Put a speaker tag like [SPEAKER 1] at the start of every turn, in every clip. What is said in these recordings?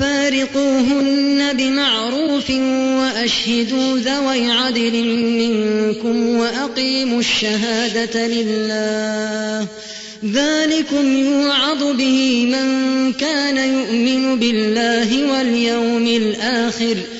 [SPEAKER 1] وفارقوهن بمعروف وأشهدوا ذوي عدل منكم وأقيموا الشهادة لله ذلكم يوعظ به من كان يؤمن بالله واليوم الآخر ۖ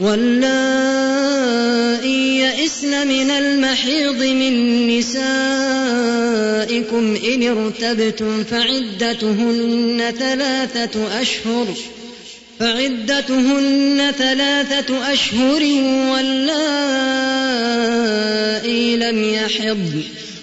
[SPEAKER 1] واللائي يئسن من المحيض من نسائكم إن ارتبتم فعدتهن ثلاثة أشهر فعدتهن ثلاثة أشهر واللائي لم يحضن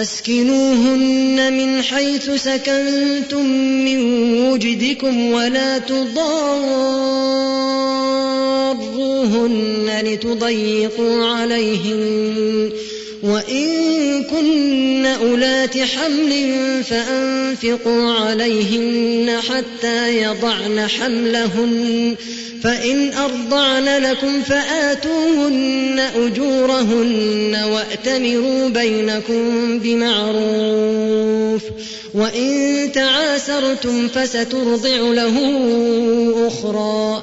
[SPEAKER 1] أسكنوهن من حيث سكنتم من وجدكم ولا تضاروهن لتضيقوا عليهن وإن كن أولات حمل فأنفقوا عليهن حتى يضعن حملهن فإن أرضعن لكم فآتوهن أجورهن وأتمروا بينكم بمعروف وإن تعاسرتم فسترضع له أخرى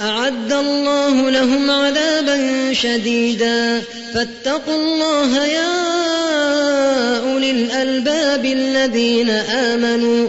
[SPEAKER 1] أعد الله لهم عذابا شديدا فاتقوا الله يا أولي الألباب الذين آمنوا